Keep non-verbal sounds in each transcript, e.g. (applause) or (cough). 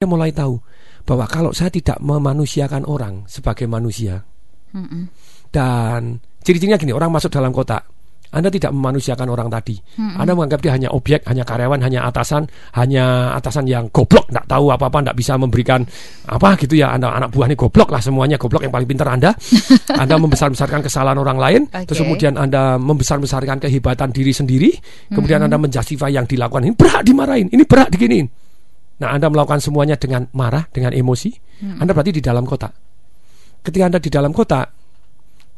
Dia mulai tahu bahwa kalau saya tidak memanusiakan orang sebagai manusia Mm-mm. dan ciri-cirinya gini orang masuk dalam kota anda tidak memanusiakan orang tadi. Anda menganggap dia hanya objek, hanya karyawan, hanya atasan, hanya atasan yang goblok, tidak tahu apa-apa, tidak bisa memberikan apa gitu ya. Anda anak buahnya goblok lah semuanya goblok yang paling pintar Anda. (laughs) Anda membesar-besarkan kesalahan orang lain, terus Oke. kemudian Anda membesar-besarkan kehebatan diri sendiri, kemudian Anda menjustify yang dilakukan ini berat dimarahin, ini berat diginiin. Nah, Anda melakukan semuanya dengan marah, dengan emosi. Anda berarti di dalam kota. Ketika Anda di dalam kota,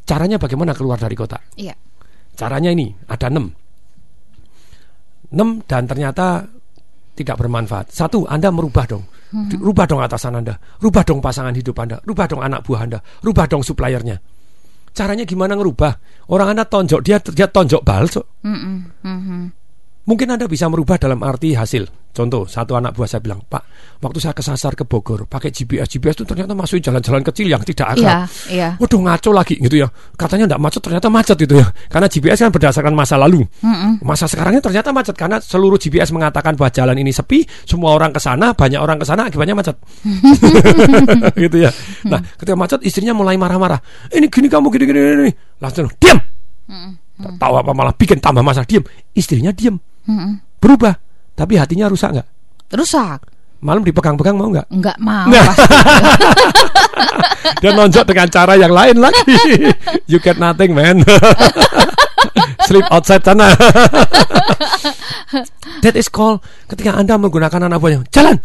caranya bagaimana keluar dari kota? Iya. Caranya ini ada enam. Enam dan ternyata tidak bermanfaat. Satu, Anda merubah dong. Di- Rubah dong atasan Anda. Rubah dong pasangan hidup Anda. Rubah dong anak buah Anda. Rubah dong suppliernya. Caranya gimana ngerubah? Orang Anda tonjok dia, dia tonjok balas. kok. Mungkin Anda bisa merubah dalam arti hasil. Contoh, satu anak buah saya bilang, Pak, waktu saya kesasar ke Bogor, pakai GPS, GPS itu ternyata masuk jalan-jalan kecil yang tidak akrab. Iya, iya. Waduh ngaco lagi gitu ya. Katanya tidak macet ternyata macet gitu ya. Karena GPS kan berdasarkan masa lalu. Mm-mm. Masa sekarangnya ternyata macet karena seluruh GPS mengatakan bahwa jalan ini sepi, semua orang ke sana, banyak orang ke sana akibatnya macet. (laughs) gitu ya. Nah, ketika macet istrinya mulai marah-marah. Ini gini kamu gini gini gini. Langsung diam. Tak tahu apa malah bikin tambah masalah diam. Istrinya diam. Mm-mm. Berubah. Tapi hatinya rusak nggak? Rusak. Malam dipegang-pegang mau nggak? Enggak mau. Nah. (laughs) Dia nonjok dengan cara yang lain lagi. You get nothing, man. (laughs) Sleep outside sana. (laughs) That is called ketika Anda menggunakan anak buahnya. Jalan.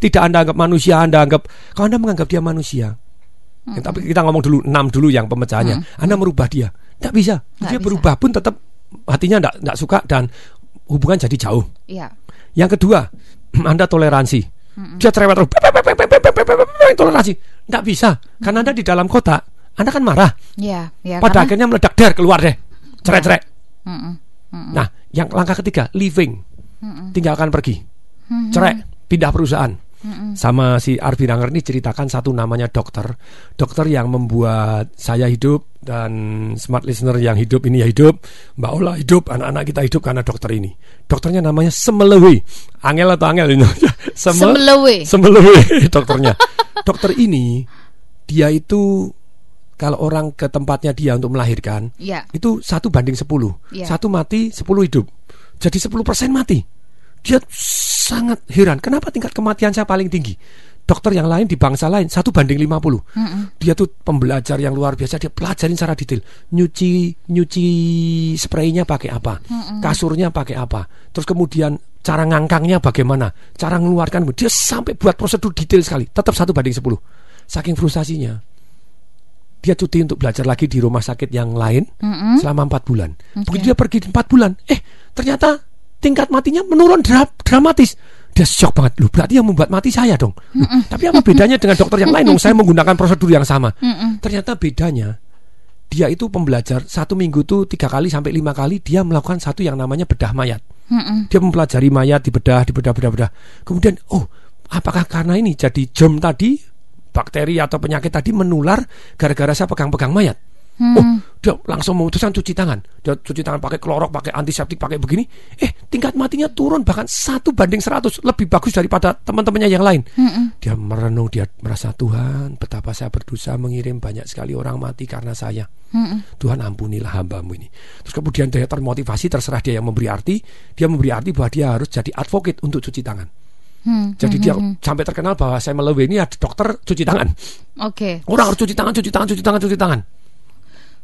Tidak Anda anggap manusia, Anda anggap kalau Anda menganggap dia manusia. Ya, tapi kita ngomong dulu enam dulu yang pemecahannya. Anda merubah dia. Tidak bisa. Nggak dia bisa. berubah pun tetap hatinya tidak tidak suka dan hubungan jadi jauh. Iya. Yang kedua, (clears throat) Anda toleransi. Dia cerewet terus, toleransi. Tidak bisa, karena Anda di dalam kota, Anda kan marah. Iya, iya. Pada karena- akhirnya meledak, der keluar deh, cerai-cerai. Mm-mm. Nah, yang langkah ketiga, leaving, tinggalkan pergi, cerai, pindah perusahaan. Sama si Arbi Ranger ini ceritakan satu namanya dokter, dokter yang membuat saya hidup dan smart listener yang hidup ini ya hidup, Mbak Ola hidup, anak-anak kita hidup karena dokter ini. Dokternya namanya Semelewi, angel atau angel ini? Seme- Semelewe. Semelewe dokternya. Dokter ini dia itu kalau orang ke tempatnya dia untuk melahirkan Iya. itu satu banding sepuluh Iya. satu mati sepuluh hidup jadi 10% mati dia sangat heran kenapa tingkat kematian saya paling tinggi dokter yang lain di bangsa lain satu banding 50 dia tuh pembelajar yang luar biasa dia pelajarin secara detail. Nyuci nyuci spraynya pakai apa? Kasurnya pakai apa? Terus kemudian cara ngangkangnya bagaimana? Cara mengeluarkan dia sampai buat prosedur detail sekali tetap satu banding 10 saking frustasinya dia cuti untuk belajar lagi di rumah sakit yang lain Mm-mm. selama empat bulan. Begitu dia pergi empat bulan, eh ternyata tingkat matinya menurun dra- dramatis. Dia shock banget, loh berarti yang membuat mati saya dong. Loh, tapi apa bedanya dengan dokter yang lain dong? Saya menggunakan prosedur yang sama. Ternyata bedanya dia itu pembelajar satu minggu tuh tiga kali sampai lima kali dia melakukan satu yang namanya bedah mayat. Dia mempelajari mayat dibedah, dibedah, bedah, bedah. Kemudian, oh, apakah karena ini jadi germ tadi, bakteri atau penyakit tadi menular gara-gara saya pegang-pegang mayat? Oh, dia langsung memutuskan cuci tangan. Dia cuci tangan pakai klorok, pakai antiseptik, pakai begini. Eh, tingkat matinya turun bahkan satu banding 100 lebih bagus daripada teman-temannya yang lain. Dia merenung, dia merasa Tuhan, betapa saya berdosa mengirim banyak sekali orang mati karena saya. Tuhan ampunilah hambamu ini. Terus kemudian dia termotivasi, terserah dia yang memberi arti. Dia memberi arti bahwa dia harus jadi advocate untuk cuci tangan. Hmm. Jadi dia sampai terkenal bahwa saya melewe ini ada dokter cuci tangan. Oke. Orang harus cuci tangan, cuci tangan, cuci tangan, cuci tangan.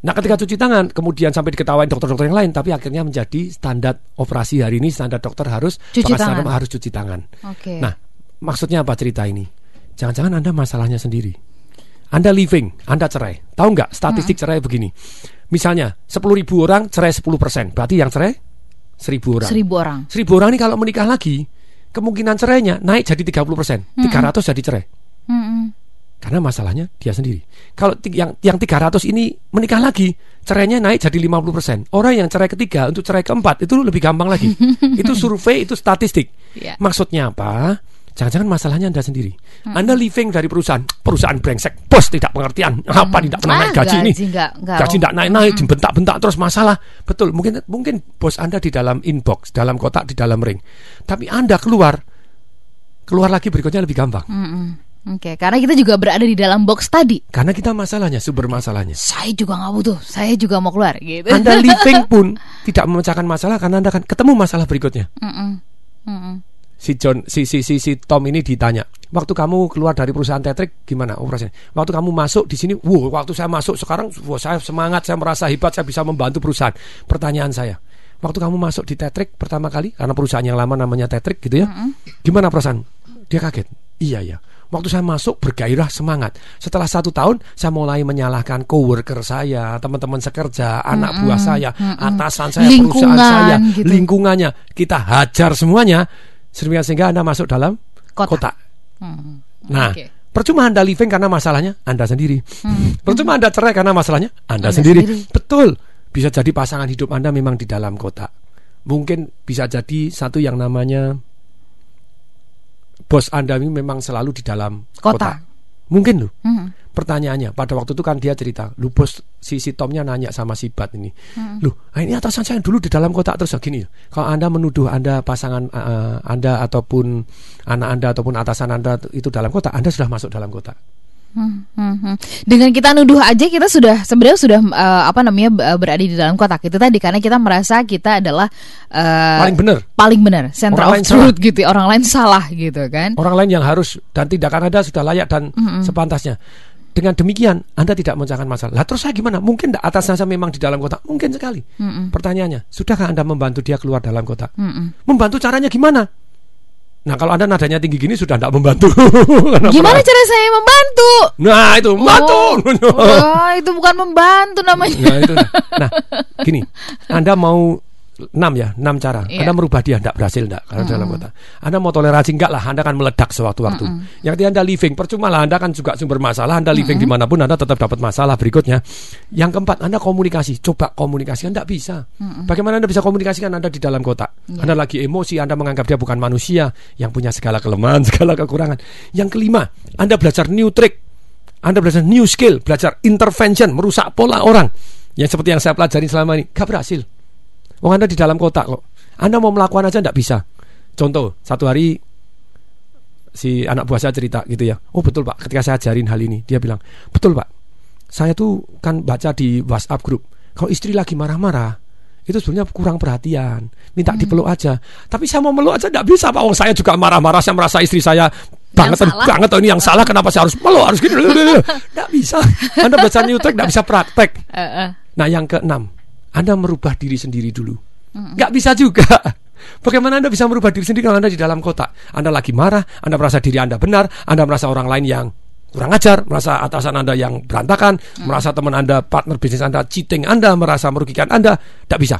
Nah ketika cuci tangan kemudian sampai diketawain dokter-dokter yang lain tapi akhirnya menjadi standar operasi hari ini standar dokter harus Cuci tangan. harus cuci tangan. Oke. Nah maksudnya apa cerita ini? Jangan-jangan anda masalahnya sendiri. Anda living, Anda cerai. Tahu nggak statistik cerai begini? Misalnya 10.000 orang cerai 10%, berarti yang cerai 1.000 orang. Seribu orang. 1000 orang ini kalau menikah lagi, kemungkinan cerainya naik jadi 30%, 300 jadi cerai. Mm-mm. Karena masalahnya dia sendiri. Kalau yang yang 300 ini menikah lagi, cerainya naik jadi 50%. Orang yang cerai ketiga untuk cerai keempat itu lebih gampang lagi. (laughs) itu survei, itu statistik. Iya. Maksudnya apa? Jangan-jangan masalahnya Anda sendiri. Anda living dari perusahaan, perusahaan brengsek, bos tidak pengertian, apa tidak pernah Ah, naik gaji ini. gaji nggak- nggak- gaji tidak naik-naik, dibentak-bentak terus masalah. Betul, mungkin mungkin bos Anda di dalam inbox, dalam kotak, di dalam ring. Tapi Anda keluar keluar lagi berikutnya lebih gampang. Mm-mm. Oke, karena kita juga berada di dalam box tadi. Karena kita masalahnya, sumber masalahnya. Saya juga nggak butuh, saya juga mau keluar gitu. Anda (laughs) living pun tidak memecahkan masalah karena Anda akan ketemu masalah berikutnya. Mm-mm. Mm-mm. Si John, si si si, si Tom ini ditanya, waktu kamu keluar dari perusahaan Tetrik gimana operasinya? Waktu kamu masuk di sini, wow, waktu saya masuk sekarang, wow, saya semangat, saya merasa hebat, saya bisa membantu perusahaan. Pertanyaan saya, waktu kamu masuk di Tetrik pertama kali, karena perusahaan yang lama namanya Tetrik gitu ya, gimana perasaan? Dia kaget. Iya ya. Waktu saya masuk bergairah semangat. Setelah satu tahun saya mulai menyalahkan coworker saya, teman-teman sekerja, anak buah saya, atasan saya, Lingkungan, perusahaan saya, gitu. lingkungannya. Kita hajar semuanya sehingga sehingga Anda masuk dalam Kotak. kotak. Hmm. Nah, Oke. percuma Anda living karena masalahnya Anda sendiri. Percuma Anda cerai karena masalahnya Anda, Anda sendiri. sendiri. Betul. Bisa jadi pasangan hidup Anda memang di dalam kotak. Mungkin bisa jadi satu yang namanya bos Anda ini memang selalu di dalam Kotak. kotak. Mungkin loh. Hmm. Pertanyaannya pada waktu itu kan dia cerita, lu bos si si Tomnya nanya sama si Bat ini, lu ah, ini atasan saya dulu di dalam kotak terus gini. Kalau anda menuduh anda pasangan eh, anda ataupun anak anda ataupun atasan anda itu dalam kotak, anda sudah masuk dalam kotak. Hmm, hmm, hmm. Dengan kita nuduh aja kita sudah sebenarnya sudah eh, apa namanya eh, berada di dalam kotak itu tadi karena kita merasa kita adalah eh, Paling benar. paling benar, center Orang of truth gitu, ya. orang lain salah gitu kan. Orang lain yang harus dan tindakan anda sudah layak dan sepantasnya. Dengan demikian anda tidak memecahkan masalah. Lah terus saya gimana? Mungkin tidak atasan saya memang di dalam kotak? Mungkin sekali. Pertanyaannya, sudahkah anda membantu dia keluar dalam kotak? Mm-mm. Membantu caranya gimana? Nah kalau anda nadanya tinggi gini sudah tidak membantu. (laughs) Gimana cara saya membantu? Nah itu membantu. Oh, (laughs) wah, itu bukan membantu namanya. Nah, itu. nah gini, (laughs) anda mau enam ya, enam cara. Iya. Anda merubah dia tidak berhasil tidak karena dalam kota. Anda mau toleransi enggak lah, Anda akan meledak sewaktu-waktu. Yang ketiga Anda living, percuma lah Anda kan juga sumber masalah. Anda living di mana pun Anda tetap dapat masalah berikutnya. Yang keempat Anda komunikasi, coba komunikasi Anda bisa. Bagaimana Anda bisa komunikasikan Anda di dalam kota? Anda lagi emosi, Anda menganggap dia bukan manusia yang punya segala kelemahan, (laughs) segala kekurangan. Yang kelima, Anda belajar new trick. Anda belajar new skill, belajar intervention, merusak pola orang. Yang seperti yang saya pelajari selama ini, gak berhasil. Oh Anda di dalam kotak kok. Anda mau melakukan aja tidak bisa. Contoh, satu hari si anak buah saya cerita gitu ya. Oh betul pak, ketika saya ajarin hal ini, dia bilang, betul pak. Saya tuh kan baca di WhatsApp grup. Kalau istri lagi marah-marah, itu sebenarnya kurang perhatian. Minta dipeluk aja. Tapi saya mau meluk aja tidak bisa pak. Oh saya juga marah-marah. Saya merasa istri saya banget banget oh, ini yang (laughs) salah. Kenapa saya harus meluk? Harus gini. (laughs) Tidak bisa. Anda baca new tidak bisa praktek. Nah yang keenam, Anda merubah diri sendiri dulu. Nggak bisa juga. (laughs) Bagaimana Anda bisa merubah diri sendiri kalau Anda di dalam kotak? Anda lagi marah, Anda merasa diri Anda benar, Anda merasa orang lain yang kurang ajar, merasa atasan Anda yang berantakan, merasa teman Anda, partner bisnis Anda cheating Anda, merasa merugikan Anda, tidak bisa.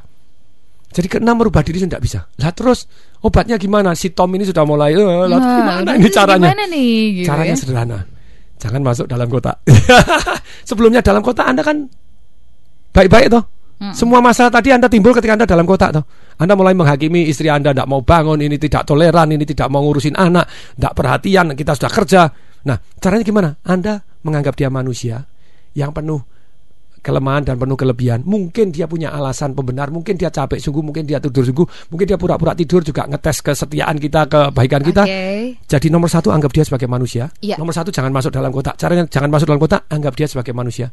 Jadi keenam merubah diri tidak bisa. Lah terus obatnya gimana? Si Tom ini sudah mulai, eh, lah Nah, gimana ini ini caranya? Gimana nih? Gitu Caranya ya? sederhana. Jangan masuk dalam kotak. (laughs) Sebelumnya dalam kotak Anda kan baik-baik toh. Semua masalah tadi Anda timbul ketika Anda dalam kotak toh. Anda mulai menghakimi istri Anda tidak mau bangun, ini tidak toleran, ini tidak mau ngurusin anak, tidak perhatian, kita sudah kerja. Nah, caranya gimana? Anda menganggap dia manusia yang penuh kelemahan dan penuh kelebihan. Mungkin dia punya alasan pembenar, mungkin dia capek sungguh, mungkin dia tidur sungguh, mungkin dia pura-pura tidur juga ngetes kesetiaan kita, kebaikan kita. Oke. Jadi nomor satu anggap dia sebagai manusia. Iya. Nomor satu jangan masuk dalam kotak. Caranya jangan masuk dalam kotak, anggap dia sebagai manusia.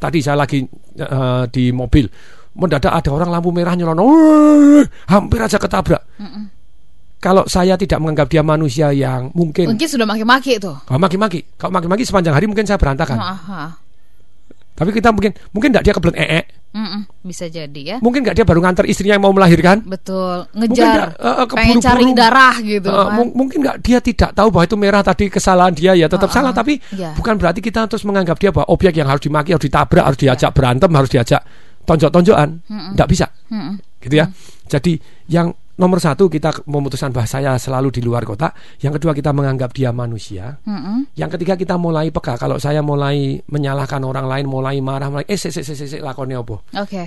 Tadi saya lagi eh, di mobil, mendadak ada orang lampu merah nyelonong, hampir aja ketabrak. Kalau saya tidak menganggap dia manusia yang mungkin Mungkin sudah maki-maki tuh. kalau maki-maki, kalau maki-maki sepanjang hari mungkin saya berantakan. Aha. Tapi kita mungkin mungkin tidak dia kebelet ee, Mm-mm, bisa jadi ya. mungkin nggak dia baru nganter istrinya yang mau melahirkan. Betul, Mungkin ngejar, dia, eh, eh, pengen cari darah gitu. Eh, kan. mung- mungkin nggak dia tidak tahu bahwa itu merah tadi kesalahan dia ya tetap Ah, salah ah. tapi Iya. bukan berarti kita terus menganggap dia bahwa objek yang harus dimaki harus ditabrak harus diajak berantem harus diajak tonjok-tonjokan nggak bisa Mm-mm. gitu ya jadi yang nomor satu kita memutuskan bahwa saya selalu di luar kota yang kedua kita menganggap dia manusia Mm-mm. yang ketiga kita mulai peka kalau saya mulai menyalahkan orang lain mulai marah mulai eh sik sik sik sik, lakonnya apa Oke,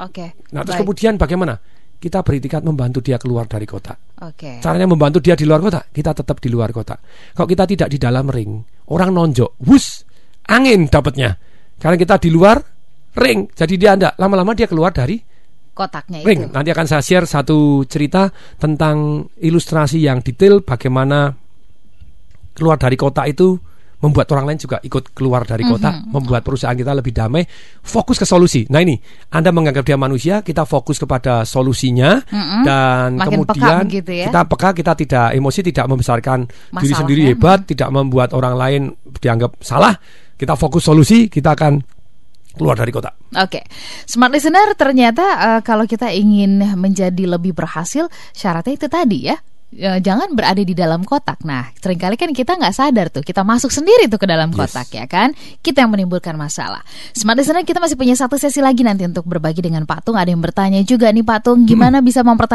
oke. nah terus Baik. kemudian bagaimana kita beritikat membantu dia keluar dari kota Oke. Caranya membantu dia di luar kota, kita tetap di luar kota. Kalau kita tidak di dalam ring, orang nonjok, wus, angin dapatnya. Karena kita di luar ring, jadi dia anda lama-lama dia keluar dari Kotaknya ring. itu. Nanti akan saya share satu cerita tentang ilustrasi yang detail bagaimana keluar dari kota itu membuat orang lain juga ikut keluar dari kota, mm -hmm. membuat perusahaan kita lebih damai, fokus ke solusi. Nah ini, Anda menganggap dia manusia, kita fokus kepada solusinya mm -hmm. dan Makin kemudian peka gitu ya. kita peka, kita tidak emosi, tidak membesarkan Masalah, diri sendiri ya. hebat, tidak membuat orang lain dianggap salah. Kita fokus solusi, kita akan keluar dari kota. Oke, smart listener ternyata uh, kalau kita ingin menjadi lebih berhasil, syaratnya itu tadi ya. Ya, jangan berada di dalam kotak. Nah, sering kali kan kita nggak sadar tuh, kita masuk sendiri tuh ke dalam kotak ya kan? Kita yang menimbulkan masalah. Smart listener kita masih punya satu sesi lagi nanti untuk berbagi dengan Pak Tung. Ada yang bertanya juga nih Pak Tung, gimana bisa mempertahankan